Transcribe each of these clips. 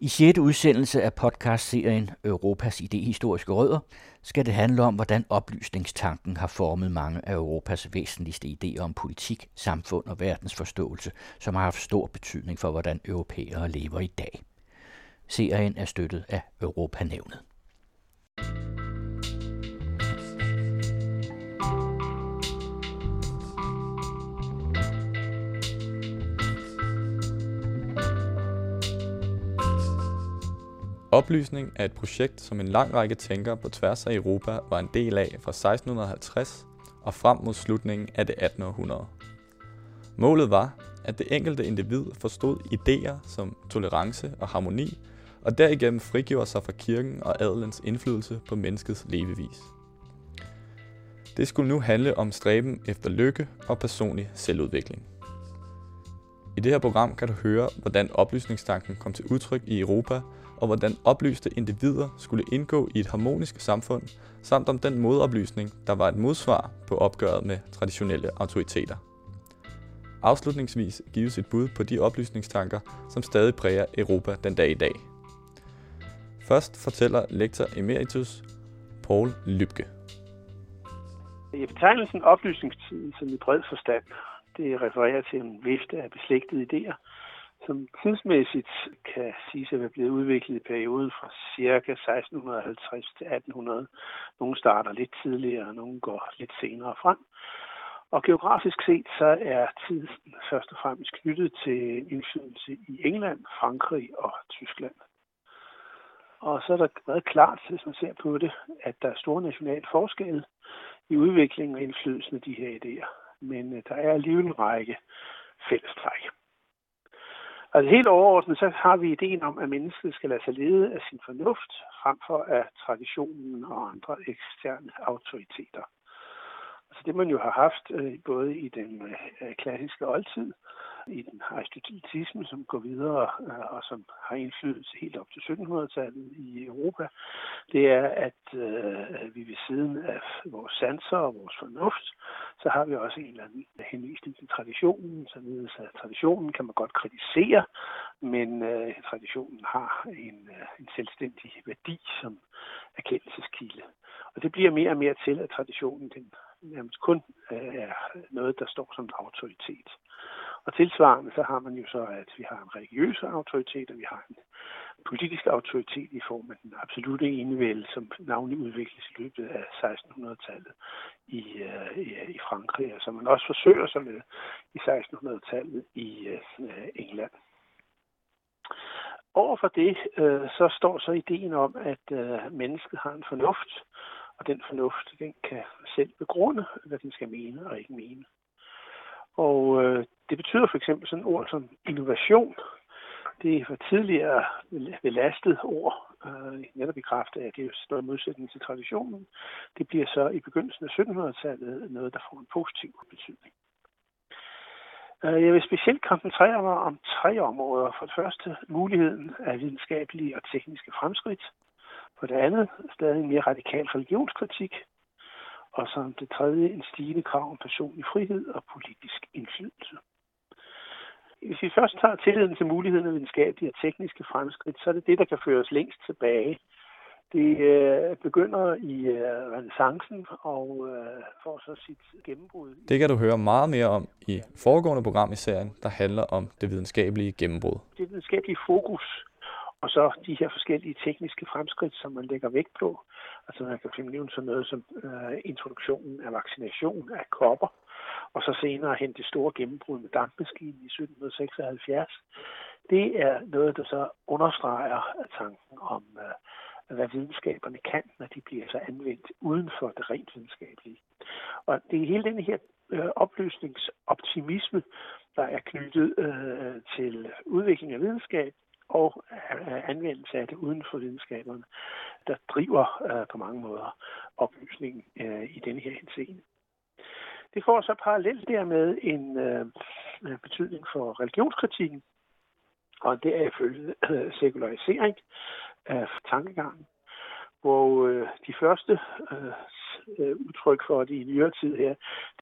I 6. udsendelse af podcastserien Europas idehistoriske rødder skal det handle om, hvordan oplysningstanken har formet mange af Europas væsentligste idéer om politik, samfund og verdensforståelse, som har haft stor betydning for, hvordan europæere lever i dag. Serien er støttet af Europanævnet. Oplysning er et projekt, som en lang række tænkere på tværs af Europa var en del af fra 1650 og frem mod slutningen af det 18. århundrede. Målet var, at det enkelte individ forstod idéer som tolerance og harmoni, og derigennem frigjorde sig fra kirken og adelens indflydelse på menneskets levevis. Det skulle nu handle om stræben efter lykke og personlig selvudvikling. I det her program kan du høre, hvordan oplysningstanken kom til udtryk i Europa og hvordan oplyste individer skulle indgå i et harmonisk samfund, samt om den modoplysning, der var et modsvar på opgøret med traditionelle autoriteter. Afslutningsvis gives et bud på de oplysningstanker, som stadig præger Europa den dag i dag. Først fortæller lektor emeritus Paul Lybke. I betegnelsen oplysningstiden som i bred forstand, det refererer til en vifte af beslægtede idéer, som tidsmæssigt kan siges at være blevet udviklet i perioden fra ca. 1650 til 1800. Nogle starter lidt tidligere, og nogle går lidt senere frem. Og geografisk set så er tiden først og fremmest knyttet til indflydelse i England, Frankrig og Tyskland. Og så er der været klart, hvis man ser på det, at der er store nationale forskelle i udviklingen og indflydelsen af de her idéer. Men øh, der er alligevel en række fællestræk. Altså helt overordnet, så har vi ideen om, at mennesket skal lade sig lede af sin fornuft, frem for af traditionen og andre eksterne autoriteter. Altså det man jo har haft øh, både i den øh, klassiske oldtid, i den aristotelitisme, som går videre øh, og som har indflydelse helt op til 1700-tallet i Europa, det er, at øh, vi ved siden af vores sanser og vores fornuft, så har vi også en eller anden henvisning til traditionen, således at traditionen kan man godt kritisere, men øh, traditionen har en, øh, en selvstændig værdi som erkendelseskilde. Og det bliver mere og mere til, at traditionen den nærmest kun øh, er noget, der står som en autoritet. Og tilsvarende så har man jo så, at vi har en religiøs autoritet, og vi har en politisk autoritet i form af den absolute enevælde, som navnlig udvikles i løbet af 1600-tallet i, uh, i, øh, i Frankrig, og som man også forsøger sig med i 1600-tallet i uh, England. Overfor det, uh, så står så ideen om, at uh, mennesket har en fornuft, og den fornuft, den kan selv begrunde, hvad den skal mene og ikke mene. Og øh, det betyder for eksempel sådan et ord som innovation. Det var tidligere belastet ord, øh, netop i kraft af, at det står i modsætning til traditionen. Det bliver så i begyndelsen af 1700-tallet noget, der får en positiv betydning. Øh, jeg vil specielt koncentrere mig om tre områder. For det første muligheden af videnskabelige og tekniske fremskridt. For det andet stadig en mere radikal religionskritik og som det tredje en stigende krav om personlig frihed og politisk indflydelse. Hvis vi først tager tilliden til muligheden af videnskabelige og tekniske fremskridt, så er det det, der kan føre os længst tilbage. Det øh, begynder i øh, renaissancen og øh, får så sit gennembrud. Det kan du høre meget mere om i foregående program i serien, der handler om det videnskabelige gennembrud. Det videnskabelige fokus og så de her forskellige tekniske fremskridt, som man lægger vægt på. Altså man kan finde sådan noget som øh, introduktionen af vaccination af kopper, og så senere hen det store gennembrud med dampmaskinen i 1776. Det er noget, der så understreger tanken om, øh, hvad videnskaberne kan, når de bliver så anvendt uden for det rent videnskabelige. Og det er hele den her øh, opløsningsoptimisme, der er knyttet øh, til udvikling af videnskab, og øh, anvendelse af det uden for videnskaberne, der driver øh, på mange måder oplysningen øh, i denne her henseende. Det får så parallelt dermed en øh, betydning for religionskritikken, og det er ifølge øh, sekularisering af tankegangen, hvor øh, de første øh, øh, udtryk for det i nyere tid her,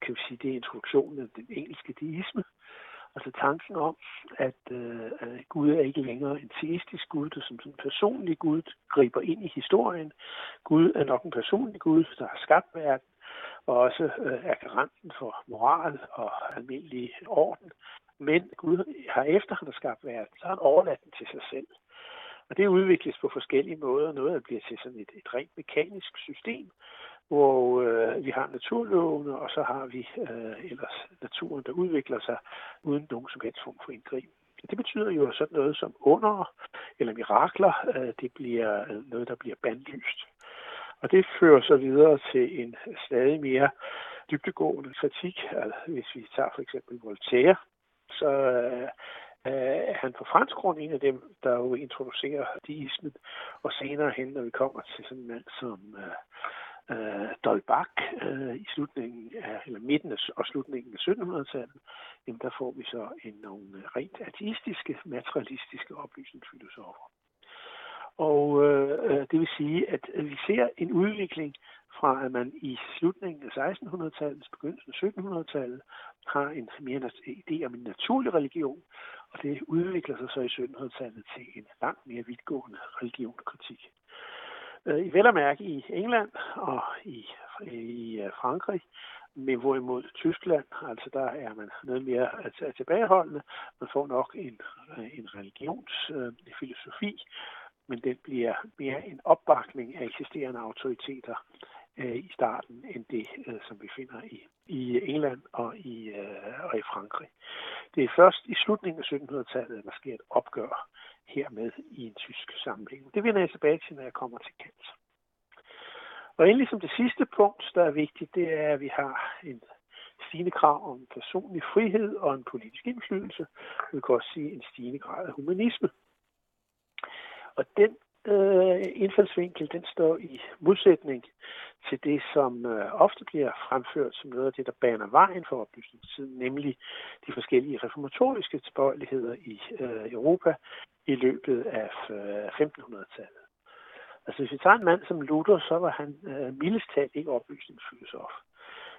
kan vi sige, det er introduktionen af den engelske deisme, Altså tanken om, at, øh, at Gud er ikke længere en teistisk Gud, der som en personlig Gud griber ind i historien. Gud er nok en personlig Gud, der har skabt verden, og også øh, er garanten for moral og almindelig orden. Men Gud har efter han har skabt verden, så har han overladt den til sig selv. Og det udvikles på forskellige måder. Noget der bliver til sådan et, et rent mekanisk system, hvor øh, vi har naturlovene, og så har vi øh, ellers naturen, der udvikler sig uden nogen som helst form for indgriben. Det betyder jo sådan noget som under eller mirakler, øh, det bliver noget, der bliver bandlyst. Og det fører så videre til en stadig mere dybtegående kritik. Altså, hvis vi tager for eksempel Voltaire, så øh, er han på fransk grund en af dem, der jo introducerer deismen. Og senere hen, når vi kommer til sådan en mand som øh, øh, Dolbach øh, i slutningen af, eller midten af, og slutningen af 1700-tallet, jamen der får vi så en, nogle rent ateistiske, materialistiske oplysningsfilosofer. Og øh, øh, det vil sige, at vi ser en udvikling fra, at man i slutningen af 1600-tallet, begyndelsen af 1700-tallet, har en mere idé om en naturlig religion, og det udvikler sig så i 1700-tallet til en langt mere vidtgående religionskritik. Øh, I vel at mærke i England og i, i øh, Frankrig, men hvorimod Tyskland, altså der er man noget mere tilbageholdende. Man får nok en, en religionsfilosofi, men den bliver mere en opbakning af eksisterende autoriteter øh, i starten, end det, øh, som vi finder i, i England og i, øh, og i Frankrig. Det er først i slutningen af 1700-tallet, at der sker et opgør hermed i en tysk sammenhæng. Det vender jeg tilbage til, når jeg kommer til Kant. Og endelig som det sidste punkt, der er vigtigt, det er, at vi har en stigende krav om personlig frihed og en politisk indflydelse. Vi kan også sige en stigende grad af humanisme. Og den øh, indfaldsvinkel, den står i modsætning til det, som øh, ofte bliver fremført som noget af det, der baner vejen for oplysningstiden, nemlig de forskellige reformatoriske tilbøjeligheder i øh, Europa i løbet af øh, 1500-tallet. Altså hvis vi tager en mand som Luther, så var han øh, mildest talt ikke oplysningsfilosof.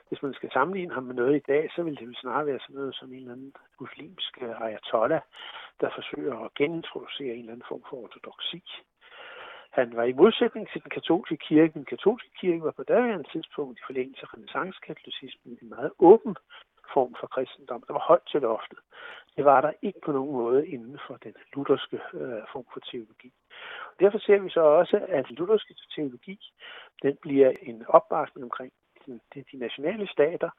Hvis man skal sammenligne ham med noget i dag, så vil det snarere være sådan noget som en eller anden muslimsk øh, ayatollah, der forsøger at genintroducere en eller anden form for ortodoksi. Han var i modsætning til den katolske kirke. Den katolske kirke var på daværende tidspunkt i forlængelse af renaissancekatolicismen en meget åben form for kristendom. Der var højt til loftet. Det var der ikke på nogen måde inden for den lutherske øh, form for teologi. Derfor ser vi så også, at lutherske teologi den bliver en opbakning omkring det de nationale stater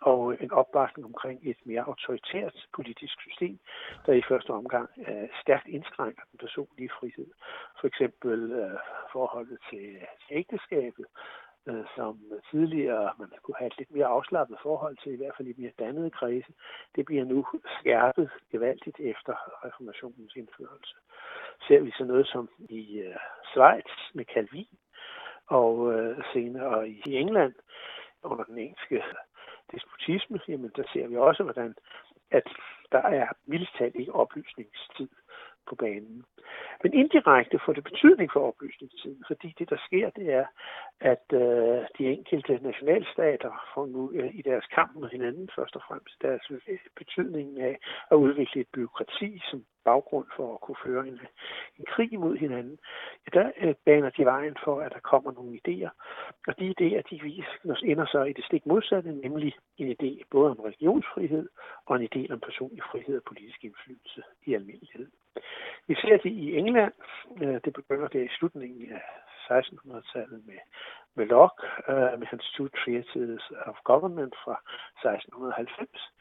og en opbakning omkring et mere autoritært politisk system, der i første omgang øh, stærkt indskrænker den personlige frihed. For eksempel øh, forholdet til, til ægteskabet, øh, som tidligere man kunne have et lidt mere afslappet forhold til, i hvert fald i mere dannede kredse, det bliver nu skærpet gevaldigt efter reformationens indførelse. Ser vi så noget som i øh, Schweiz med Calvin, og øh, senere i England under den engelske despotisme, jamen der ser vi også, hvordan at der er mildest ikke oplysningstid på banen. Men indirekte får det betydning for oplysningstiden, fordi det, der sker, det er, at øh, de enkelte nationalstater får nu øh, i deres kamp med hinanden først og fremmest deres øh, betydning af at udvikle et byråkrati som baggrund for at kunne føre en, en krig imod hinanden. Ja, der øh, baner de vejen for, at der kommer nogle idéer, og de idéer, de viser, ender så i det stik modsatte, nemlig en idé både om religionsfrihed og en idé om personlig frihed og politisk indflydelse i almindelighed. Vi ser det i England. Øh, det begynder det i slutningen af 1600-tallet med, med Locke, øh, med hans Two Treatises of Government fra 1690,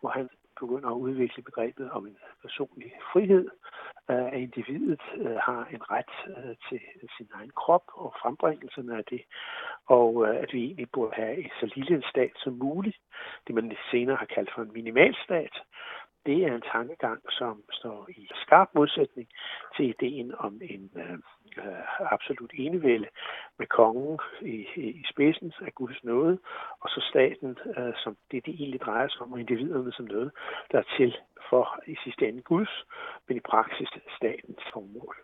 hvor han begynder at udvikle begrebet om en personlig frihed, uh, at individet øh, har en ret øh, til sin egen krop og frembringelsen af det, og øh, at vi egentlig burde have et så lille en stat som muligt, det man senere har kaldt for en minimalstat, det er en tankegang, som står i skarp modsætning til ideen om en øh, øh absolut enevælde med kongen i, i spidsen af Guds nåde, og så staten, øh, som det, det egentlig drejer sig om, og individerne som noget, der er til for i sidste ende Guds, men i praksis statens formål.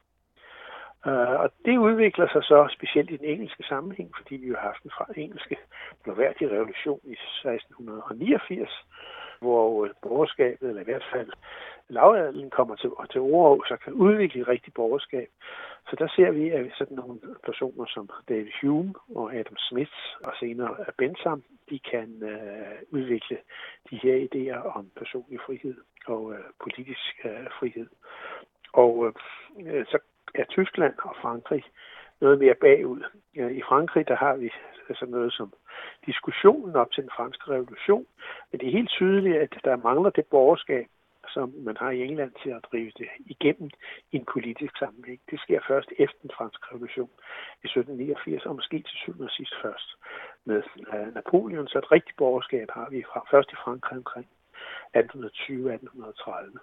Uh, og det udvikler sig så specielt i den engelske sammenhæng, fordi vi jo har haft en fra engelske blåværdige revolution i 1689, hvor øh, borgerskabet, eller i hvert fald lavadelen kommer til, til ord, så kan udvikle rigtig borgerskab. Så der ser vi, at sådan nogle personer som David Hume og Adam Smith og senere Bentham, de kan øh, udvikle de her idéer om personlig frihed og øh, politisk øh, frihed. Og øh, øh så er Tyskland og Frankrig noget mere bagud. I Frankrig, der har vi sådan noget som diskussionen op til den franske revolution, men det er helt tydeligt, at der mangler det borgerskab, som man har i England til at drive det igennem i en politisk sammenhæng. Det sker først efter den franske revolution i 1789, og måske til syvende og sidst først med øh, Napoleon. Så et rigtigt borgerskab har vi fra, først i Frankrig omkring 1820-1830.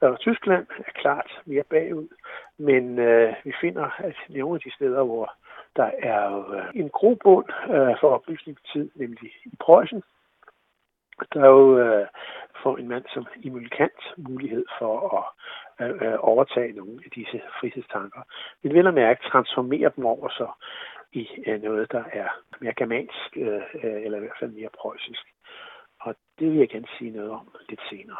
Og Tyskland er klart mere bagud, men øh, vi finder, at nogle af de steder, hvor der er øh, en grobund øh, for oplysningstid, nemlig i Preussen, der er jo øh, for en mand som Emil Kant mulighed for at øh, overtage nogle af disse frihedstanker. Men vel at mærke transformere dem over så i noget, der er mere germansk, eller i hvert fald mere preussisk. Og det vil jeg gerne sige noget om lidt senere.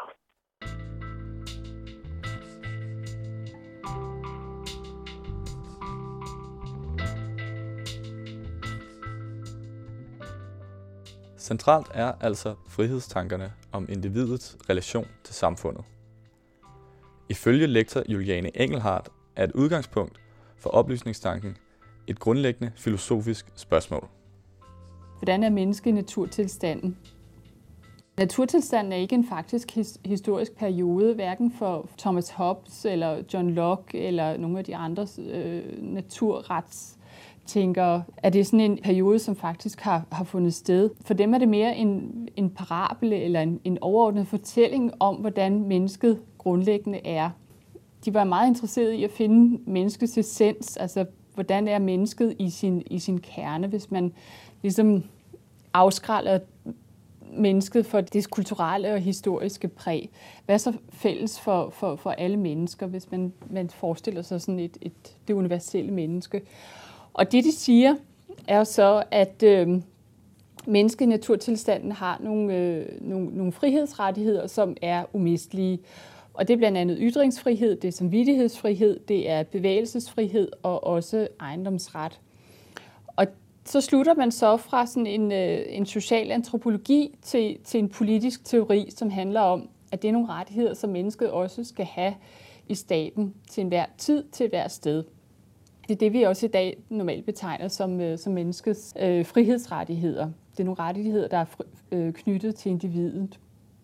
Centralt er altså frihedstankerne om individets relation til samfundet. Ifølge lektor Juliane Engelhardt er et udgangspunkt for oplysningstanken et grundlæggende filosofisk spørgsmål. Hvordan er menneske i naturtilstanden? Naturtilstanden er ikke en faktisk historisk periode, hverken for Thomas Hobbes eller John Locke eller nogle af de andre øh, naturrets tænker, at det er sådan en periode, som faktisk har, har fundet sted. For dem er det mere en, en parabel eller en, en overordnet fortælling om, hvordan mennesket grundlæggende er. De var meget interesserede i at finde menneskets essens, altså hvordan er mennesket i sin, i sin kerne, hvis man ligesom afskræller mennesket for det kulturelle og historiske præg. Hvad er så fælles for, for, for alle mennesker, hvis man, man forestiller sig sådan et, et, det universelle menneske? Og det, de siger, er så, at øh, menneske i naturtilstanden har nogle, øh, nogle, nogle frihedsrettigheder, som er umistelige. Og det er blandt andet ytringsfrihed, det er samvittighedsfrihed, det er bevægelsesfrihed og også ejendomsret. Og så slutter man så fra sådan en, øh, en social antropologi til, til en politisk teori, som handler om, at det er nogle rettigheder, som mennesket også skal have i staten til enhver tid, til hver sted. Det er det, vi også i dag normalt betegner som, øh, som menneskets øh, frihedsrettigheder. Det er nogle rettigheder, der er fri, øh, knyttet til individet.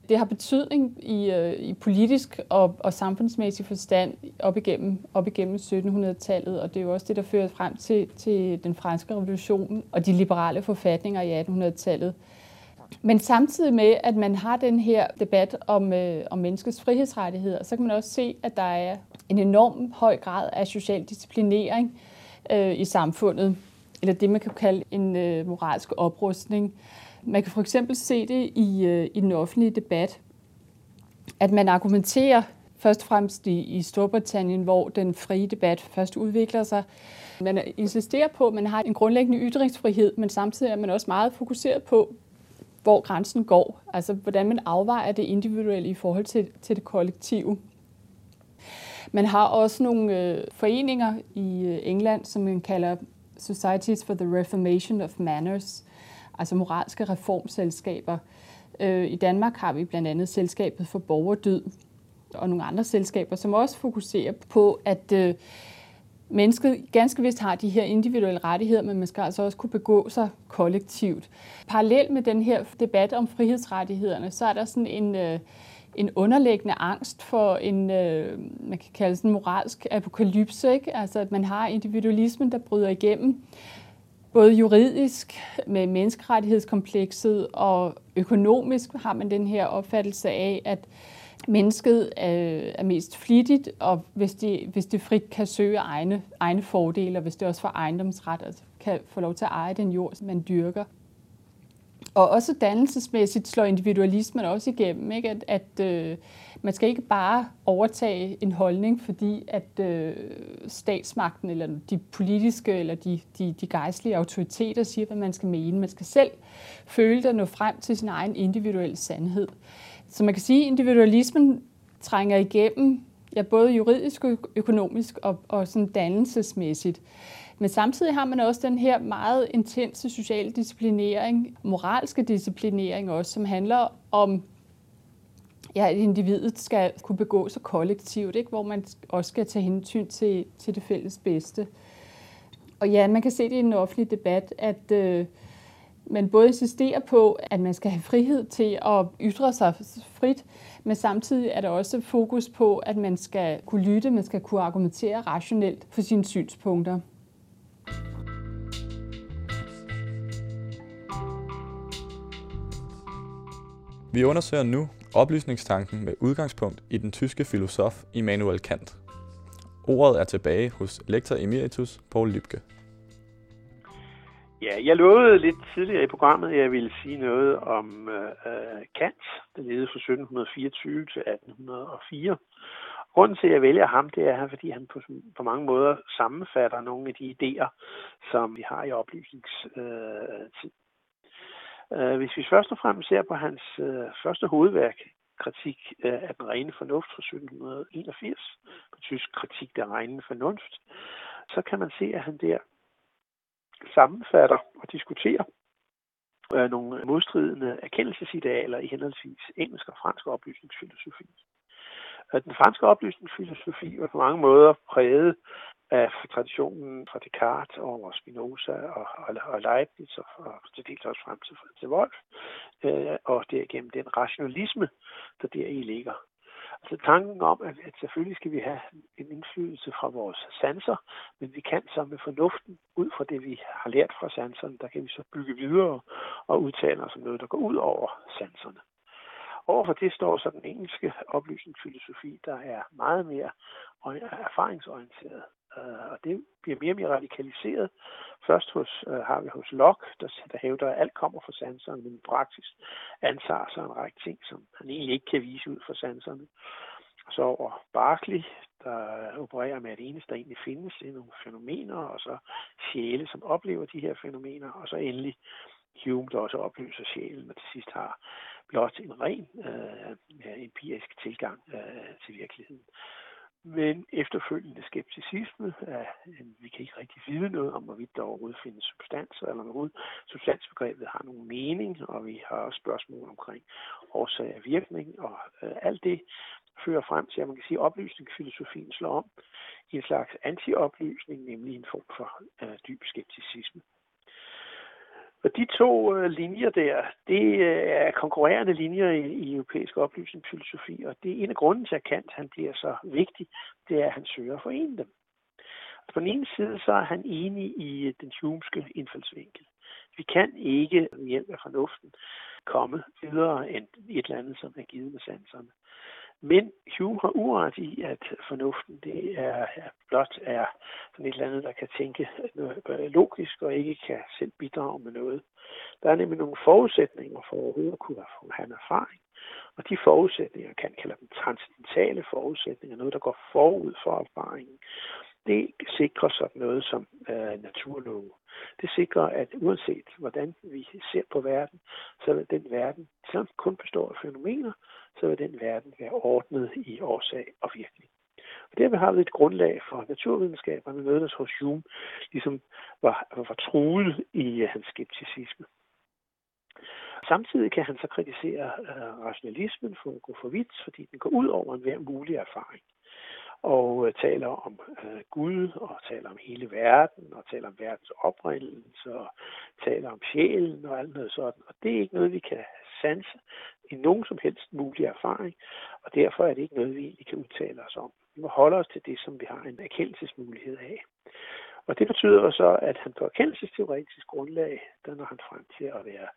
Det har betydning i, øh, i politisk og, og samfundsmæssig forstand op igennem, op igennem 1700-tallet, og det er jo også det, der fører frem til, til den franske revolution og de liberale forfatninger i 1800-tallet. Men samtidig med, at man har den her debat om, øh, om menneskets frihedsrettigheder, så kan man også se, at der er en enorm høj grad af social disciplinering øh, i samfundet, eller det, man kan kalde en øh, moralsk oprustning. Man kan for eksempel se det i, øh, i den offentlige debat, at man argumenterer først og fremmest i, i Storbritannien, hvor den frie debat først udvikler sig. Man insisterer på, at man har en grundlæggende ytringsfrihed, men samtidig er man også meget fokuseret på, hvor grænsen går. Altså, hvordan man afvejer det individuelle i forhold til, til det kollektive. Man har også nogle øh, foreninger i øh, England, som man kalder Societies for the Reformation of Manners, altså moralske reformselskaber. Øh, I Danmark har vi blandt andet Selskabet for Borgerdyd og nogle andre selskaber, som også fokuserer på, at øh, mennesket ganske vist har de her individuelle rettigheder, men man skal altså også kunne begå sig kollektivt. Parallelt med den her debat om frihedsrettighederne, så er der sådan en, øh, en underliggende angst for en, øh, man kan kalde sådan en moralsk apokalypse, ikke? altså at man har individualismen, der bryder igennem, både juridisk med menneskerettighedskomplekset og økonomisk har man den her opfattelse af, at mennesket øh, er mest flittigt, og hvis det, hvis det frit kan søge egne, egne fordele, og hvis det også får ejendomsret, altså kan få lov til at eje den jord, man dyrker. Og også dannelsesmæssigt slår individualismen også igennem, ikke? at, at øh, man skal ikke bare overtage en holdning, fordi at øh, statsmagten eller de politiske eller de, de, de gejstlige autoriteter siger, hvad man skal mene. Man skal selv føle det og nå frem til sin egen individuelle sandhed. Så man kan sige, at individualismen trænger igennem ja, både juridisk, økonomisk og, og sådan dannelsesmæssigt. Men samtidig har man også den her meget intense sociale disciplinering, moralske disciplinering også, som handler om, ja, at individet skal kunne begå sig kollektivt, ikke? hvor man også skal tage hensyn til, til det fælles bedste. Og ja, man kan se det i den offentlige debat, at øh, man både insisterer på, at man skal have frihed til at ytre sig frit, men samtidig er der også fokus på, at man skal kunne lytte, man skal kunne argumentere rationelt for sine synspunkter. Vi undersøger nu oplysningstanken med udgangspunkt i den tyske filosof Immanuel Kant. Ordet er tilbage hos lektor emeritus Paul Lybke. Ja, jeg lovede lidt tidligere i programmet, at jeg ville sige noget om øh, øh Kant, der levede fra 1724 til 1804. Grunden til, at jeg vælger ham, det er, fordi han på, på mange måder sammenfatter nogle af de idéer, som vi har i oplysningstid. Øh, hvis vi først og fremmest ser på hans øh, første hovedværk, kritik af den rene fornuft fra 1781, på tysk kritik der rene fornuft, så kan man se, at han der sammenfatter og diskuterer øh, nogle modstridende erkendelsesidealer i henholdsvis engelsk og fransk oplysningsfilosofi. Øh, den franske oplysningsfilosofi var på mange måder præget af traditionen fra Descartes og Spinoza og, og, og Leibniz og, og til dels også frem til, til Wolf, øh, og derigennem den rationalisme, der deri ligger. Altså tanken om, at, at selvfølgelig skal vi have en indflydelse fra vores sanser, men vi kan så med fornuften, ud fra det vi har lært fra sanserne, der kan vi så bygge videre og udtale os om noget, der går ud over sanserne. Overfor det står så den engelske oplysningsfilosofi, der er meget mere erfaringsorienteret. Øh, og det bliver mere og mere radikaliseret. Først hos, uh, har vi hos Locke, der, der hævder, at alt kommer fra sanserne, men i praksis antager sig en række ting, som han egentlig ikke kan vise ud fra sanserne. Så over Barclay, der opererer med, at det eneste, der egentlig findes, det er nogle fænomener, og så sjæle, som oplever de her fænomener, og så endelig Hume, der også opløser sjælen, og til sidst har blot en ren øh, empirisk tilgang øh, til virkeligheden. Men efterfølgende skepticisme, at vi kan ikke rigtig vide noget om, hvorvidt der overhovedet findes substanser, eller overhovedet substansbegrebet har nogen mening, og vi har også spørgsmål omkring årsag og virkning, og øh, alt det fører frem til, at man kan sige, at oplysningsfilosofien slår om i en slags antioplysning, nemlig en form for øh, dyb skepticisme. Og de to øh, linjer der, det øh, er konkurrerende linjer i, i europæisk oplysningsfilosofi, og det er en af grunden til, at Kant han bliver så vigtig, det er, at han søger at forene dem. Og på den ene side, så er han enig i øh, den humske indfaldsvinkel. Vi kan ikke ved hjælp af fornuften komme videre end et eller andet, som er givet med sanserne. Men Hume har uret i, at fornuften det er, er blot er sådan et eller andet, der kan tænke logisk og ikke kan selv bidrage med noget. Der er nemlig nogle forudsætninger for overhovedet at kunne have en erfaring. Og de forudsætninger, kan kalde dem transcendentale forudsætninger, noget der går forud for erfaringen, det sikrer sådan noget som øh, naturlove. Det sikrer, at uanset hvordan vi ser på verden, så vil den verden, som kun består af fænomener, så vil den verden være ordnet i årsag og virkning. Og derved har vi et grundlag for naturvidenskaberne, noget der hos Hume ligesom var, var truet i uh, hans skepticisme. Samtidig kan han så kritisere uh, rationalismen for at gå for vidt, fordi den går ud over enhver mulig erfaring og øh, taler om øh, Gud, og taler om hele verden, og taler om verdens oprindelse, og taler om sjælen og alt noget sådan. Og det er ikke noget, vi kan sanse i nogen som helst mulig erfaring, og derfor er det ikke noget, vi egentlig kan udtale os om. Vi må holde os til det, som vi har en erkendelsesmulighed af. Og det betyder så, at han på erkendelsesteoretisk grundlag, der når han frem til at være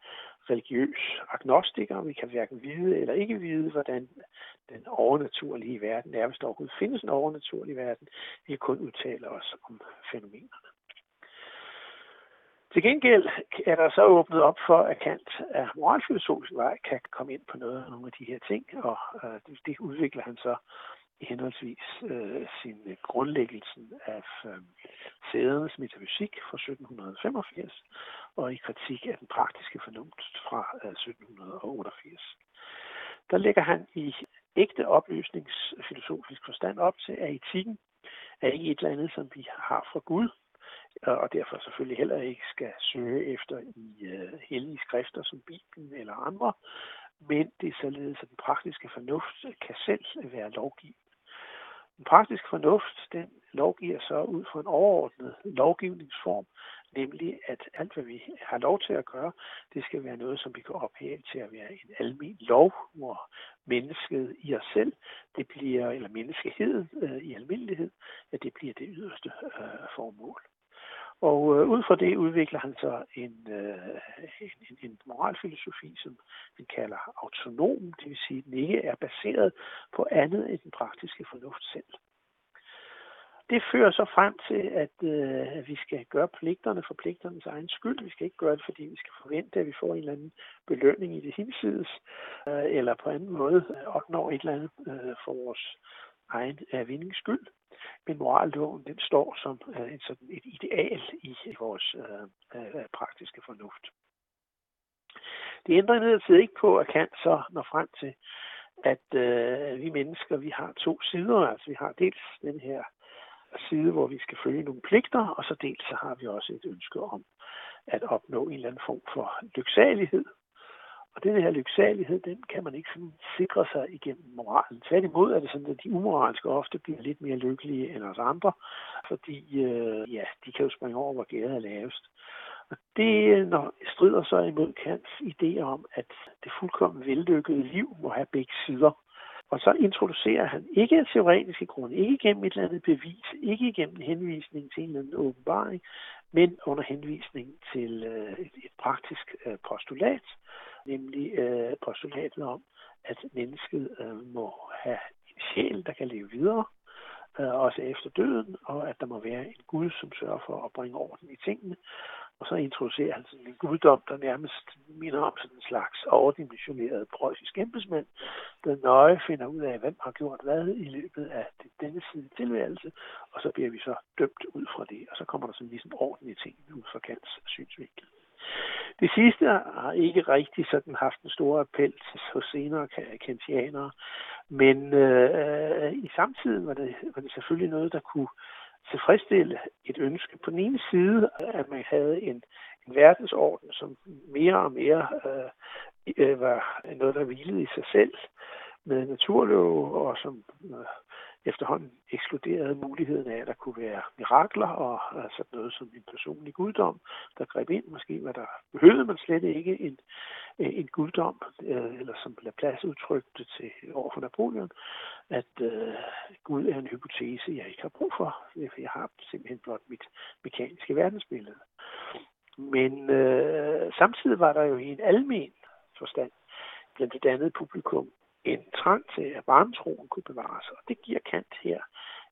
religiøs agnostiker. Vi kan hverken vide eller ikke vide, hvordan den overnaturlige verden er, hvis der overhovedet findes en overnaturlig verden. Vi kan kun udtale os om fænomenerne. Til gengæld er der så åbnet op for, at Kant af moralfilosofisk vej kan komme ind på noget af nogle af de her ting, og øh, det, udvikler han så henholdsvis øh, sin grundlæggelsen af øh, sædernes metafysik fra 1785 og i kritik af den praktiske fornuft fra øh, 1788. Der lægger han i ægte oplysningsfilosofisk forstand op til, at etikken er ikke et eller andet, som vi har fra Gud, og derfor selvfølgelig heller ikke skal søge efter i øh, hellige skrifter som Bibelen eller andre, men det er således, at den praktiske fornuft kan selv være lovgivende den praktiske fornuft, den lovgiver så ud fra en overordnet lovgivningsform, nemlig at alt, hvad vi har lov til at gøre, det skal være noget, som vi kan ophæve til at være en almen lov, hvor mennesket i os selv, det bliver, eller menneskeheden øh, i almindelighed, at det bliver det yderste øh, formål. Og øh, ud fra det udvikler han så en, øh, en, en moralfilosofi, som han kalder autonom, det vil sige, at den ikke er baseret på andet end den praktiske fornuft selv. Det fører så frem til, at, øh, at vi skal gøre pligterne for pligternes egen skyld. Vi skal ikke gøre det, fordi vi skal forvente, at vi får en eller anden belønning i det hinsides, øh, eller på anden måde opnår et eller andet øh, for vores egen øh, vindings skyld. Men moralloven, den står som øh, en sådan et ideal i, i vores øh, øh, praktiske fornuft. Det ændrer imidlertid ikke på, at Kant så når frem til, at øh, vi mennesker, vi har to sider. Altså vi har dels den her side, hvor vi skal følge nogle pligter, og så dels så har vi også et ønske om at opnå en eller anden form for lyksalighed. Og den her lyksalighed, den kan man ikke sådan sikre sig igennem moralen. Tværtimod er det sådan, at de umoralske ofte bliver lidt mere lykkelige end os andre, fordi øh, ja, de kan jo springe over, hvor gæret er lavest. Og det når, strider så imod Kants idé om, at det fuldkommen vellykkede liv må have begge sider. Og så introducerer han ikke teoretiske grunde, ikke gennem et eller andet bevis, ikke gennem henvisning til en eller anden åbenbaring, men under henvisning til øh, et, praktisk øh, postulat, nemlig øh, postulatet om, at mennesket øh, må have en sjæl, der kan leve videre, øh, også efter døden, og at der må være en Gud, som sørger for at bringe orden i tingene. Og så introducerer han sådan en guddom, der nærmest minder om sådan en slags overdimensioneret preussisk embedsmand, der nøje finder ud af, hvem har gjort hvad i løbet af denne side tilværelse, og så bliver vi så dømt ud fra det, og så kommer der sådan ligesom orden i tingene ud fra Kants synsvinkel. Det sidste har ikke rigtig sådan haft en stor appel hos senere kantianere, men øh, i samtiden var det, var det selvfølgelig noget, der kunne tilfredsstille et ønske. På den ene side, at man havde en, en verdensorden, som mere og mere øh, øh var noget, der hvilede i sig selv med naturlov, og som øh, efterhånden ekskluderede muligheden af, at der kunne være mirakler og altså noget som en personlig guddom, der greb ind. Måske var der, behøvede man slet ikke en, øh, en guddom, øh, eller som Laplace udtrykte til over for Napoleon, at øh, Gud er en hypotese, jeg ikke har brug for, for jeg har simpelthen blot mit mekaniske verdensbillede. Men øh, samtidig var der jo i en almen forstand blandt det andet publikum en trang til, at varmetroen kunne bevares. Og det giver Kant her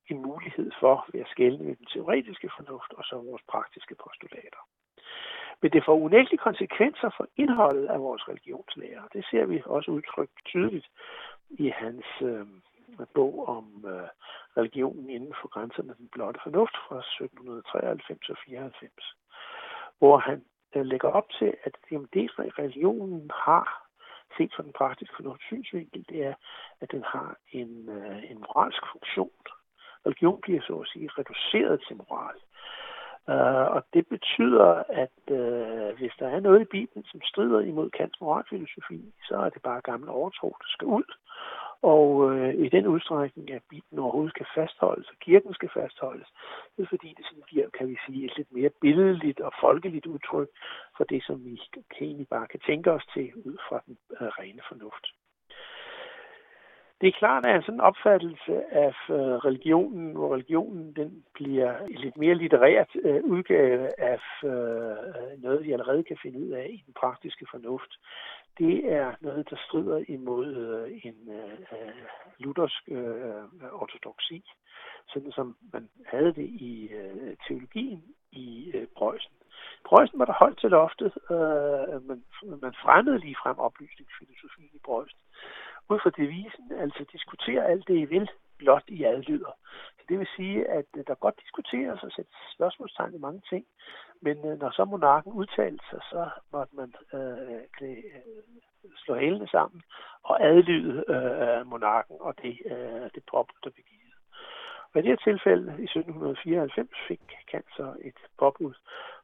en mulighed for ved at skælne med den teoretiske fornuft og så vores praktiske postulater. Men det får unægtelige konsekvenser for indholdet af vores religionslærer. Det ser vi også udtrykt tydeligt i hans øh, bog om øh, religionen inden for grænserne af den blotte fornuft fra 1793 og 94, hvor han øh, lægger op til, at jamen, det religionen har set fra den praktiske fornuftssynsvinkel, det er, at den har en, øh, en moralsk funktion. Religion bliver så at sige reduceret til moral. Uh, og det betyder, at uh, hvis der er noget i Bibelen, som strider imod Kants moralfilosofi, så er det bare gammel overtro, der skal ud. Og øh, i den udstrækning, at Bibelen overhovedet skal fastholdes, og kirken skal fastholdes, det er fordi, det sådan giver, kan vi sige, et lidt mere billedligt og folkeligt udtryk for det, som vi kan egentlig bare kan tænke os til ud fra den øh, rene fornuft. Det er klart, at en opfattelse af øh, religionen, hvor religionen den bliver en lidt mere litterært øh, udgave af øh, noget, vi allerede kan finde ud af i den praktiske fornuft, det er noget, der strider imod øh, en øh, luthersk øh, ortodoksi, sådan som man havde det i øh, teologien i øh, Preussen. Preussen var der holdt til loftet. Øh, man, man fremmede lige frem oplysningsfilosofien i Preussen. Ud fra devisen, altså diskutere alt det, I vil, blot i adlyder. Så det vil sige, at øh, der godt diskuteres og sættes spørgsmålstegn i mange ting, men øh, når så monarken udtalte sig, så måtte man øh, klæ, øh, slå hælene sammen og adlyde øh, monarken og det, øh, det påbud, der blev givet. Og i det her tilfælde, i 1794, fik Kanser et påbud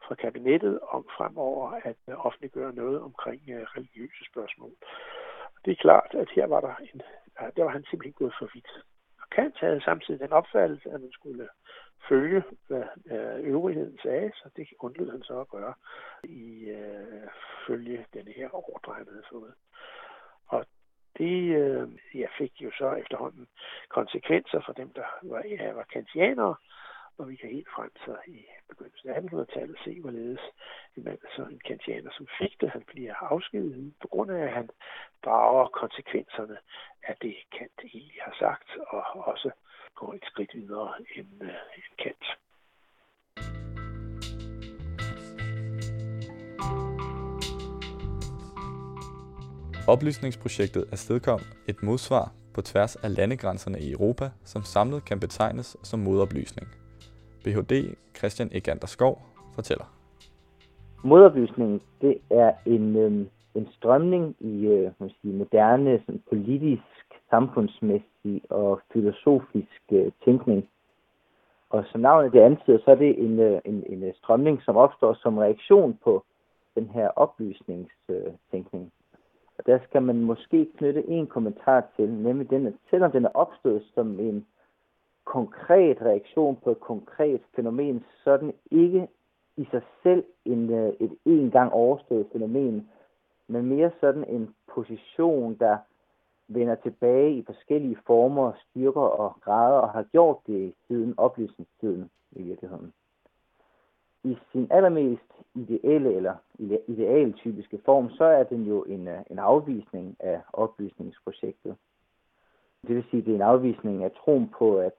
fra kabinettet om fremover at øh, offentliggøre noget omkring religiøse spørgsmål. Det er klart, at her var der en, der var han simpelthen gået for vidt. Og Kant havde samtidig den opfattelse, at man skulle følge, hvad øh, øvrigheden sagde, så det undlod han så at gøre i øh, følge den her ordre, han havde fået. Og det øh, jeg fik jo så efterhånden konsekvenser for dem, der var, ja, var kantianere, og vi kan helt frem så i begyndelsen af 1800-tallet se, hvorledes en mand, så en kantianer, som fik det, han bliver afskediget på grund af, at han drager konsekvenserne af det, Kant egentlig har sagt, og også går et skridt videre end, øh, end Kant. Oplysningsprojektet afstedkom et modsvar på tværs af landegrænserne i Europa, som samlet kan betegnes som modoplysning. BHD Christian Egander Skov fortæller. Modoplysningen, det er en, øh, en strømning i øh, sige, moderne sådan, politisk, samfundsmæssig og filosofisk øh, tænkning. Og som navnet det antyder, så er det en, øh, en, en øh, strømning, som opstår som reaktion på den her oplysningstænkning. Og der skal man måske knytte en kommentar til, nemlig den, at selvom den er opstået som en konkret reaktion på et konkret fænomen, så er den ikke i sig selv en, øh, et en gang overstået fænomen, men mere sådan en position, der vender tilbage i forskellige former, styrker og grader, og har gjort det siden oplysningstiden i virkeligheden. I sin allermest ideelle eller idealtypiske form, så er den jo en, øh, en afvisning af oplysningsprojektet. Det vil sige, at det er en afvisning af troen på, at,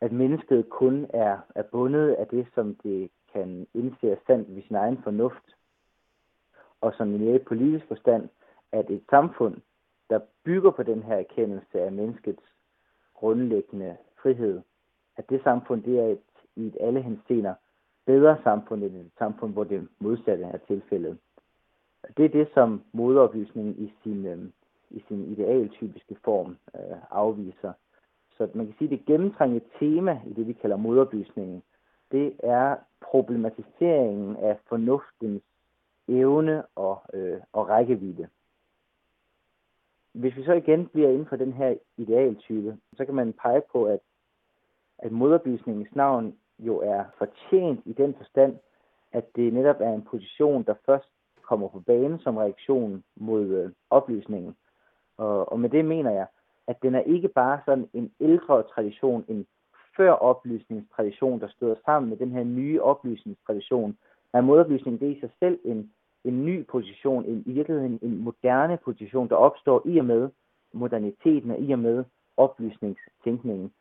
at mennesket kun er, er bundet af det, som det kan indse er sandt ved sin egen fornuft. Og som i mere politisk forstand, at et samfund, der bygger på den her erkendelse af menneskets grundlæggende frihed, at det samfund, det er et, i et alle hensener bedre samfund end et samfund, hvor det modsatte er tilfældet. Det er det, som modoplysningen i sin, øhm, i sin idealtypiske form øh, afviser. Så man kan sige, at det gennemtrængende tema i det, vi kalder modoplysningen, det er problematiseringen af fornuftens evne og, øh, og rækkevidde. Hvis vi så igen bliver inden for den her idealtype, så kan man pege på, at, at modoplysningens navn jo er fortjent i den forstand, at det netop er en position, der først kommer på banen som reaktion mod øh, oplysningen. Og, og med det mener jeg, at den er ikke bare sådan en ældre tradition, en før oplysningstradition, der støder sammen med den her nye oplysningstradition. Er modoplysning det er i sig selv en, en ny position, en, i virkeligheden en moderne position, der opstår i og med moderniteten og i og med oplysningstænkningen.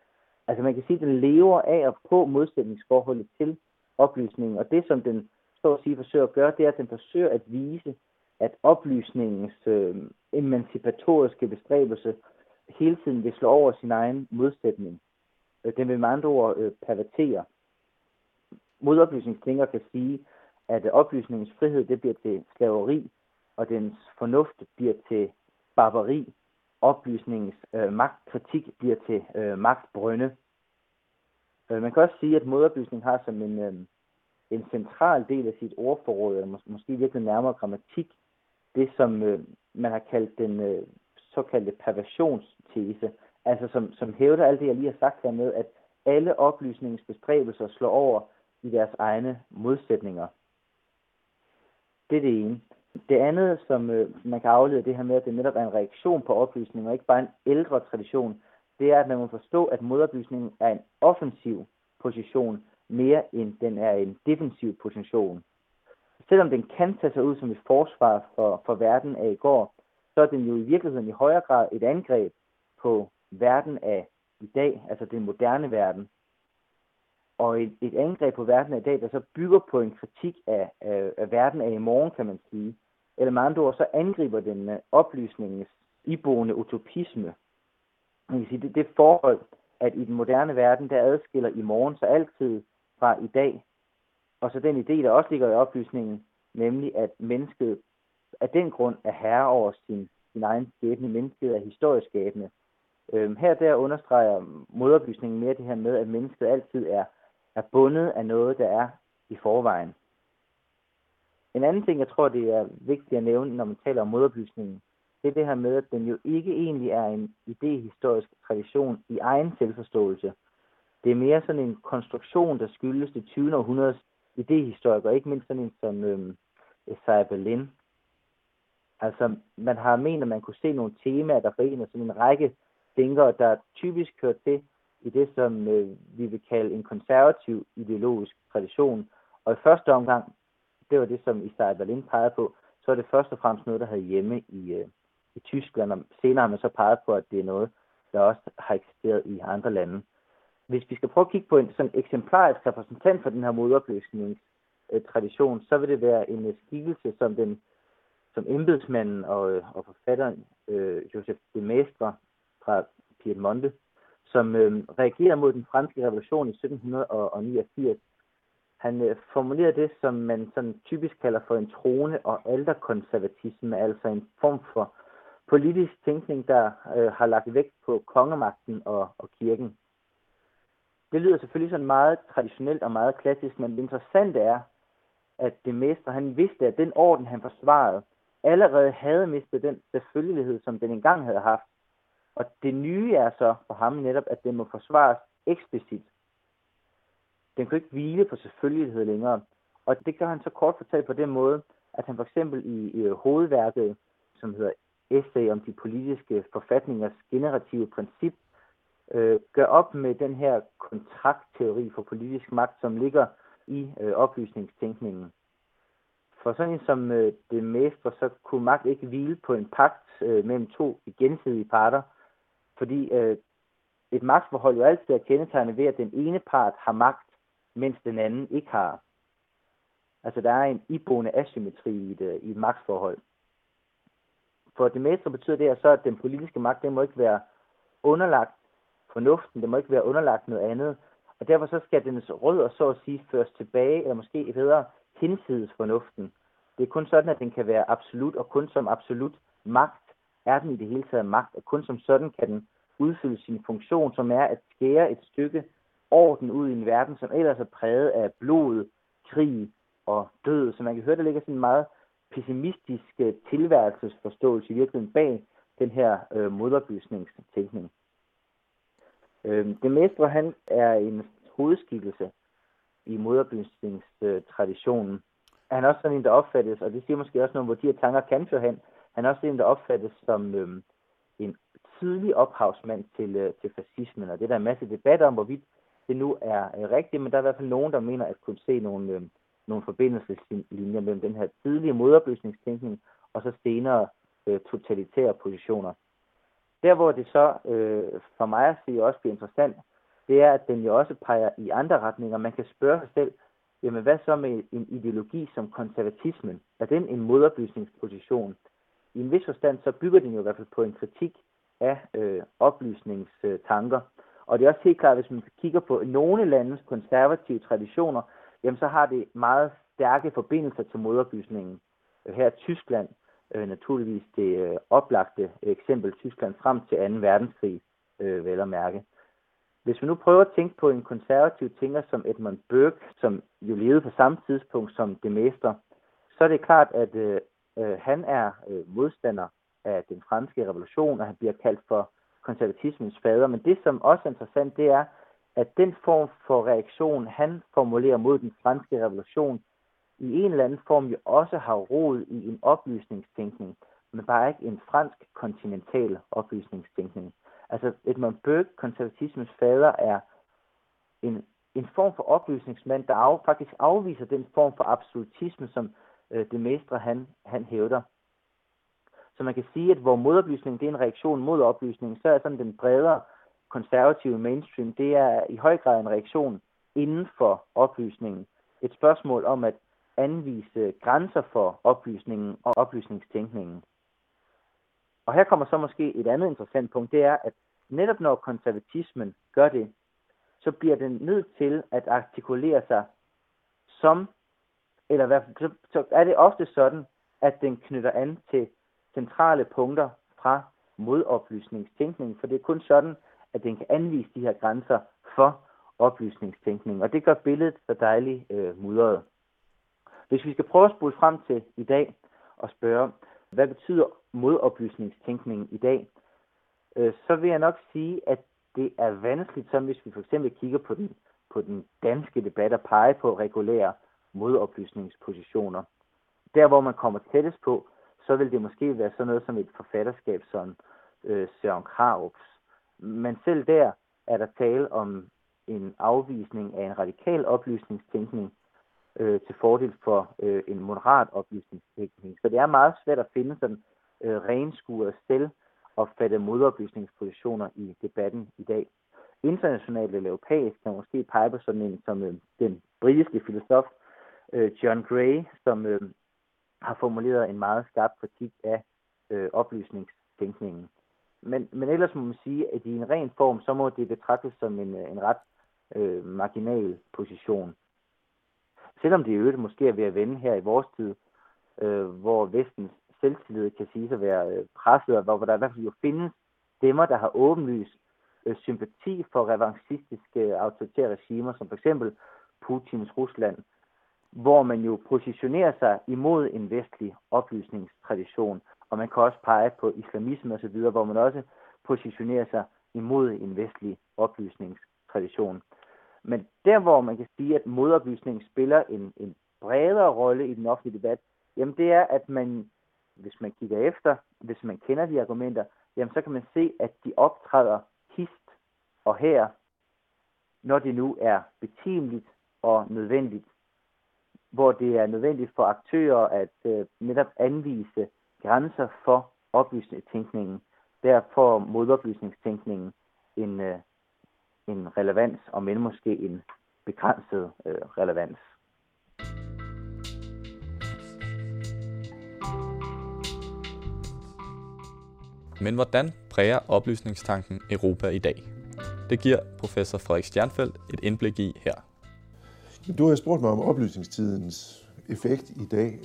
Altså man kan sige, at den lever af og på modsætningsforholdet til oplysningen, og det som den så at sige forsøger at gøre, det er, at den forsøger at vise, at oplysningens øh, emancipatoriske bestræbelse hele tiden vil slå over sin egen modsætning. Øh, den vil med andre ord øh, pervertere. Modoplysningstænker kan sige, at øh, oplysningens frihed det bliver til slaveri, og dens fornuft bliver til barbari, oplysningens øh, magtkritik bliver til øh, magtbrønde. Øh, man kan også sige, at modoplysning har som en, øh, en central del af sit ordforråd, eller mås- måske virkelig nærmere grammatik, det som øh, man har kaldt den øh, såkaldte perversionstese, altså som, som hævder alt det, jeg lige har sagt her med, at alle oplysningens bestræbelser slår over i deres egne modsætninger. Det er det ene. Det andet, som øh, man kan aflede det her med, at det netop er en reaktion på oplysningen, og ikke bare en ældre tradition, det er, at man må forstå, at modoplysningen er en offensiv position, mere end den er en defensiv position. Selvom den kan tage sig ud som et forsvar for, for verden af i går, så er den jo i virkeligheden i højere grad et angreb på verden af i dag, altså den moderne verden. og et, et angreb på verden af i dag, der så bygger på en kritik af, af, af verden af i morgen, kan man sige. Eller med andre ord, så angriber den uh, oplysningens iboende utopisme. Man kan sige, det, det forhold, at i den moderne verden, der adskiller i morgen så altid fra i dag. Og så den idé, der også ligger i oplysningen, nemlig at mennesket af den grund er herre over sin, sin egen skæbne. Mennesket er historisk skæbne. Øhm, her der understreger modoplysningen mere det her med, at mennesket altid er, er bundet af noget, der er i forvejen. En anden ting, jeg tror, det er vigtigt at nævne, når man taler om modoplysningen, det er det her med, at den jo ikke egentlig er en idehistorisk tradition i egen selvforståelse. Det er mere sådan en konstruktion, der skyldes det 20. århundredes idehistorikere, ikke mindst sådan en som øhm, Isaiah Berlin. Altså, man har ment, at man kunne se nogle temaer, der forener sådan en række tænkere, der typisk hører til i det, som øh, vi vil kalde en konservativ ideologisk tradition. Og i første omgang, det var det, som Isaiah Berlin pegede på, så er det først og fremmest noget, der havde hjemme i, øh, i Tyskland, og senere har man så peget på, at det er noget, der også har eksisteret i andre lande. Hvis vi skal prøve at kigge på en sådan eksemplarisk repræsentant for den her modopløsningstradition, så vil det være en skikkelse som den som embedsmanden og, og forfatteren øh, Joseph de Maistre fra Piemonte, som øh, reagerer mod den franske revolution i 1789. Han øh, formulerer det, som man sådan typisk kalder for en trone- og alderkonservatisme, altså en form for politisk tænkning, der øh, har lagt vægt på kongemagten og, og kirken. Det lyder selvfølgelig sådan meget traditionelt og meget klassisk, men det interessante er, at det mestre, han vidste, at den orden, han forsvarede, allerede havde mistet den selvfølgelighed, som den engang havde haft. Og det nye er så for ham netop, at den må forsvares eksplicit. Den kunne ikke hvile på selvfølgelighed længere. Og det gør han så kort fortalt på den måde, at han for eksempel i, i hovedværket, som hedder essay om de politiske forfatningers generative princip, øh, gør op med den her kontraktteori for politisk magt, som ligger i øh, oplysningstænkningen. For sådan en som øh, det mestre, så kunne magt ikke hvile på en pagt øh, mellem to gensidige parter, fordi øh, et magtforhold jo altid er kendetegnet ved, at den ene part har magt, mens den anden ikke har. Altså der er en iboende asymmetri i et, øh, i et magtforhold. For det mestre betyder det så, at den politiske magt, den må ikke være underlagt fornuften, den må ikke være underlagt noget andet, og derfor så skal dens rødder så at sige føres tilbage, eller måske bedre hinsides fornuften. Det er kun sådan, at den kan være absolut, og kun som absolut magt er den i det hele taget magt, og kun som sådan kan den udfylde sin funktion, som er at skære et stykke orden ud i en verden, som ellers er præget af blod, krig og død. Så man kan høre, der ligger sådan en meget pessimistisk øh, tilværelsesforståelse i virkeligheden bag den her øh, moderbysningstænkning. Øh, det mestre, han er en hovedskikkelse i modoplysningstraditionen. Han er også sådan en, der opfattes, og det siger måske også noget, hvor de her tanker kan føre hen. Han er også en, der opfattes som øh, en tidlig ophavsmand til, øh, til fascismen, og det er der en masse debat om, hvorvidt det nu er øh, rigtigt, men der er i hvert fald nogen, der mener at kunne se nogle, øh, nogle forbindelseslinjer mellem den her tidlige modoplysningstænkning og så senere øh, totalitære positioner. Der, hvor det så øh, for mig at sige også bliver interessant, det er, at den jo også peger i andre retninger. Man kan spørge sig selv, jamen hvad så med en ideologi som konservatismen? Er den en modoplysningsposition? I en vis forstand, så bygger den jo i hvert fald på en kritik af øh, oplysningstanker. Og det er også helt klart, hvis man kigger på nogle landes konservative traditioner, jamen så har det meget stærke forbindelser til modoplysningen. Her er Tyskland øh, naturligvis det øh, oplagte eksempel, Tyskland frem til 2. verdenskrig, øh, vel at mærke. Hvis vi nu prøver at tænke på en konservativ tænker som Edmund Burke, som jo levede på samme tidspunkt som de mestre, så er det klart, at øh, øh, han er øh, modstander af den franske revolution, og han bliver kaldt for konservatismens fader. Men det, som også er interessant, det er, at den form for reaktion, han formulerer mod den franske revolution, i en eller anden form jo også har rod i en oplysningstænkning, men bare ikke en fransk kontinental oplysningstænkning. Altså Edmund Burke, konservatismens fader, er en, en form for oplysningsmand, der af, faktisk afviser den form for absolutisme, som øh, det mestre han, han hævder. Så man kan sige, at hvor modoplysning det er en reaktion mod oplysning, så er sådan den bredere konservative mainstream, det er i høj grad en reaktion inden for oplysningen. Et spørgsmål om at anvise grænser for oplysningen og oplysningstænkningen. Og her kommer så måske et andet interessant punkt, det er, at netop når konservatismen gør det, så bliver den nødt til at artikulere sig som, eller hvad, så, så er det ofte sådan, at den knytter an til centrale punkter fra modoplysningstænkning, for det er kun sådan, at den kan anvise de her grænser for oplysningstænkning, og det gør billedet så dejligt øh, mudret. Hvis vi skal prøve at spole frem til i dag og spørge, hvad betyder modoplysningstænkning i dag, øh, så vil jeg nok sige, at det er vanskeligt, som hvis vi for eksempel kigger på den, på den danske debat at pege på regulære modoplysningspositioner. Der, hvor man kommer tættest på, så vil det måske være sådan noget som et forfatterskab som øh, Søren Krarups. Men selv der er der tale om en afvisning af en radikal oplysningstænkning øh, til fordel for øh, en moderat oplysningstænkning. Så det er meget svært at finde sådan øh, renskuret selv opfatte modoplysningspositioner i debatten i dag. Internationalt eller europæisk kan man måske pege på sådan en som øh, den britiske filosof øh, John Gray, som øh, har formuleret en meget skarp kritik af øh, oplysningstænkningen. Men, men ellers må man sige, at i en ren form, så må det betragtes som en, øh, en ret øh, marginal position. Selvom det i øvrigt måske er ved at vende her i vores tid, øh, hvor vestens selvtillid kan sige at være øh, presset, og hvor der i hvert fald jo findes stemmer, der har åbenlyst øh, sympati for revanchistiske øh, autoritære regimer, som for eksempel Putins Rusland, hvor man jo positionerer sig imod en vestlig oplysningstradition, og man kan også pege på islamisme osv., hvor man også positionerer sig imod en vestlig oplysningstradition. Men der, hvor man kan sige, at modoplysning spiller en, en bredere rolle i den offentlige debat, jamen det er, at man, hvis man kigger efter, hvis man kender de argumenter, jamen så kan man se, at de optræder hist og her, når det nu er betimeligt og nødvendigt hvor det er nødvendigt for aktører at øh, netop anvise grænser for oplysningstænkningen. Derfor modoplysningstænkningen en, øh, en relevans, og men måske en begrænset øh, relevans. Men hvordan præger oplysningstanken Europa i dag? Det giver professor Frederik Stjernfeldt et indblik i her. Du har spurgt mig om oplysningstidens effekt i dag,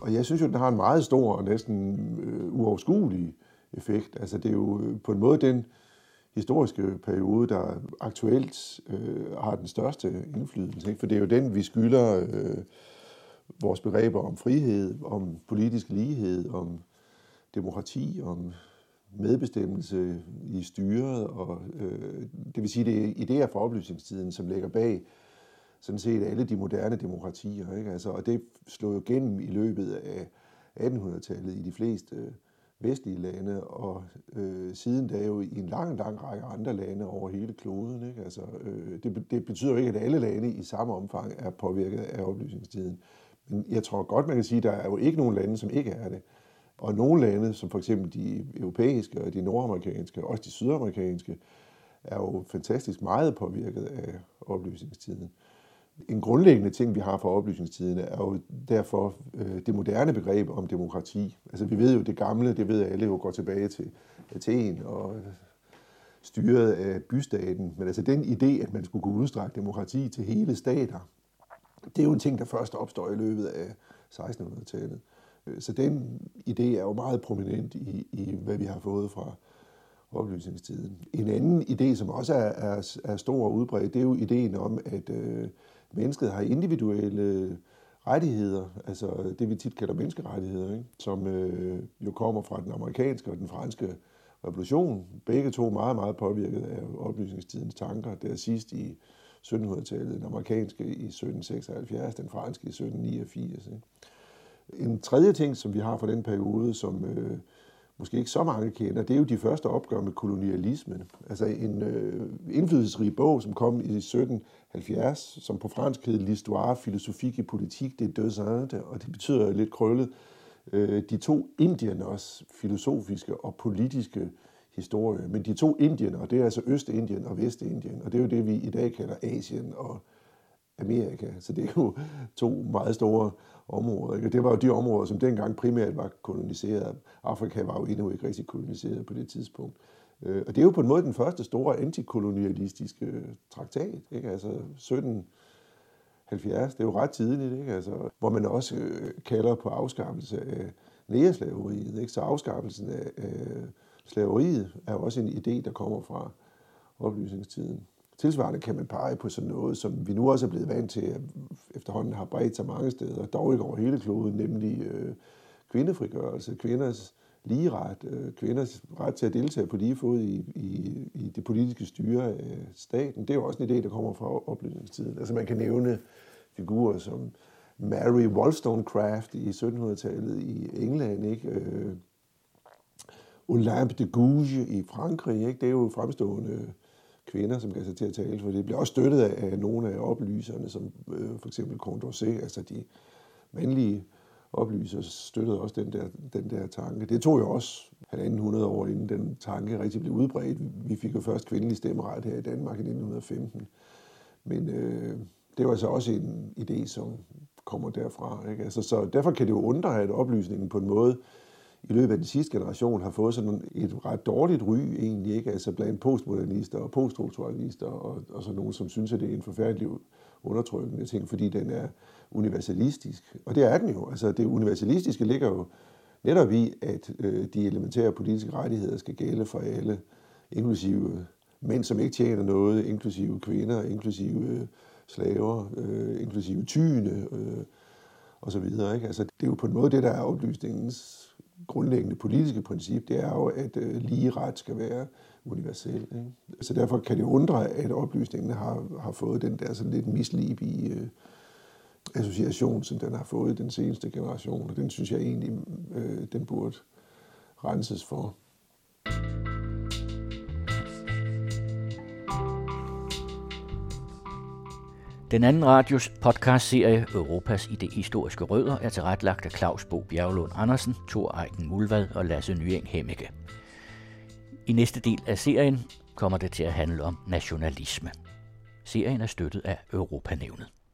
og jeg synes jo, den har en meget stor og næsten øh, uoverskuelig effekt. Altså det er jo øh, på en måde den historiske periode, der aktuelt øh, har den største indflydelse. Ikke? For det er jo den, vi skylder øh, vores begreber om frihed, om politisk lighed, om demokrati, om medbestemmelse i styret, og øh, det vil sige, det er idéer fra oplysningstiden, som ligger bag sådan set alle de moderne demokratier. Ikke? Altså, og det slog jo gennem i løbet af 1800-tallet i de fleste øh, vestlige lande, og øh, siden da jo i en lang, lang række andre lande over hele kloden. Ikke? Altså, øh, det, det betyder jo ikke, at alle lande i samme omfang er påvirket af oplysningstiden. Men jeg tror godt, man kan sige, at der er jo ikke nogen lande, som ikke er det. Og nogle lande, som for eksempel de europæiske og de nordamerikanske, og også de sydamerikanske, er jo fantastisk meget påvirket af oplysningstiden. En grundlæggende ting, vi har for oplysningstiden, er jo derfor øh, det moderne begreb om demokrati. Altså vi ved jo, det gamle, det ved alle jo går tilbage til Athen og styret af bystaten. Men altså den idé, at man skulle kunne udstrække demokrati til hele stater, det er jo en ting, der først opstår i løbet af 1600-tallet. Øh, så den idé er jo meget prominent i, i hvad vi har fået fra oplysningstiden. En anden idé, som også er, er, er stor og udbredt, det er jo ideen om, at øh, mennesket har individuelle rettigheder, altså det vi tit kalder menneskerettigheder, ikke? som øh, jo kommer fra den amerikanske og den franske revolution. Begge to meget, meget påvirket af oplysningstidens tanker. Der sidst i 1700-tallet, den amerikanske i 1776, den franske i 1789. Ikke? En tredje ting, som vi har fra den periode, som øh, måske ikke så mange kender, det er jo de første opgør med kolonialismen. Altså en øh, indflydelsesrig bog, som kom i 1770, som på fransk hed L'histoire philosophique et politique des deux Indes, og det betyder lidt krøllet, øh, de to indiernes filosofiske og politiske historie. Men de to Indien, og det er altså Østindien og Vestindien, og det er jo det, vi i dag kalder Asien og Amerika. Så det er jo to meget store områder. Ikke? Det var jo de områder, som dengang primært var koloniseret. Afrika var jo endnu ikke rigtig koloniseret på det tidspunkt. Øh, og det er jo på en måde den første store antikolonialistiske øh, traktat. Ikke? Altså 1770, det er jo ret tidligt, ikke? Altså, hvor man også øh, kalder på afskaffelse af næreslaveriet. Ikke? Så afskaffelsen af, af slaveriet er jo også en idé, der kommer fra oplysningstiden. Tilsvarende kan man pege på sådan noget, som vi nu også er blevet vant til, at efterhånden har bredt sig mange steder, dog ikke over hele kloden, nemlig øh, kvindefrigørelse, kvinders lige ret, øh, kvinders ret til at deltage på lige fod i, i, i det politiske styre af staten. Det er jo også en idé, der kommer fra oplysningstiden. Altså man kan nævne figurer som Mary Wollstonecraft i 1700-tallet i England, ikke? Øh, Olympe de Gouges i Frankrig, ikke? det er jo fremstående kvinder, som kan sig til at tale for det. bliver også støttet af, af nogle af oplyserne, som øh, for eksempel Condorcet, altså de mandlige oplyser, støttede også den der, den der tanke. Det tog jo også halvanden hundrede år, inden den tanke rigtig blev udbredt. Vi fik jo først kvindelig stemmeret her i Danmark i 1915. Men øh, det var altså også en idé, som kommer derfra. Ikke? Altså, så derfor kan det jo undre, at oplysningen på en måde i løbet af den sidste generation har fået sådan et ret dårligt ry egentlig, ikke? Altså blandt postmodernister og poststrukturalister og, og så nogen, som synes, at det er en forfærdelig undertrykkende ting, fordi den er universalistisk. Og det er den jo. Altså det universalistiske ligger jo netop i, at øh, de elementære politiske rettigheder skal gælde for alle, inklusive mænd, som ikke tjener noget, inklusive kvinder, inklusive øh, slaver, øh, inklusive tyne øh, og så videre. Ikke? Altså, det er jo på en måde det, der er oplysningens grundlæggende politiske princip, det er jo, at øh, lige ret skal være universel. Ikke? Så derfor kan det undre, at oplysningen har, har fået den der sådan lidt mislibige øh, association, som den har fået i den seneste generation, og den synes jeg egentlig, øh, den burde renses for. Den anden radios podcastserie Europas idehistoriske rødder er tilrettelagt af Claus Bo Bjerglund Andersen, Thor Eiken Mulvad og Lasse Nyeng Hemmeke. I næste del af serien kommer det til at handle om nationalisme. Serien er støttet af Europanævnet.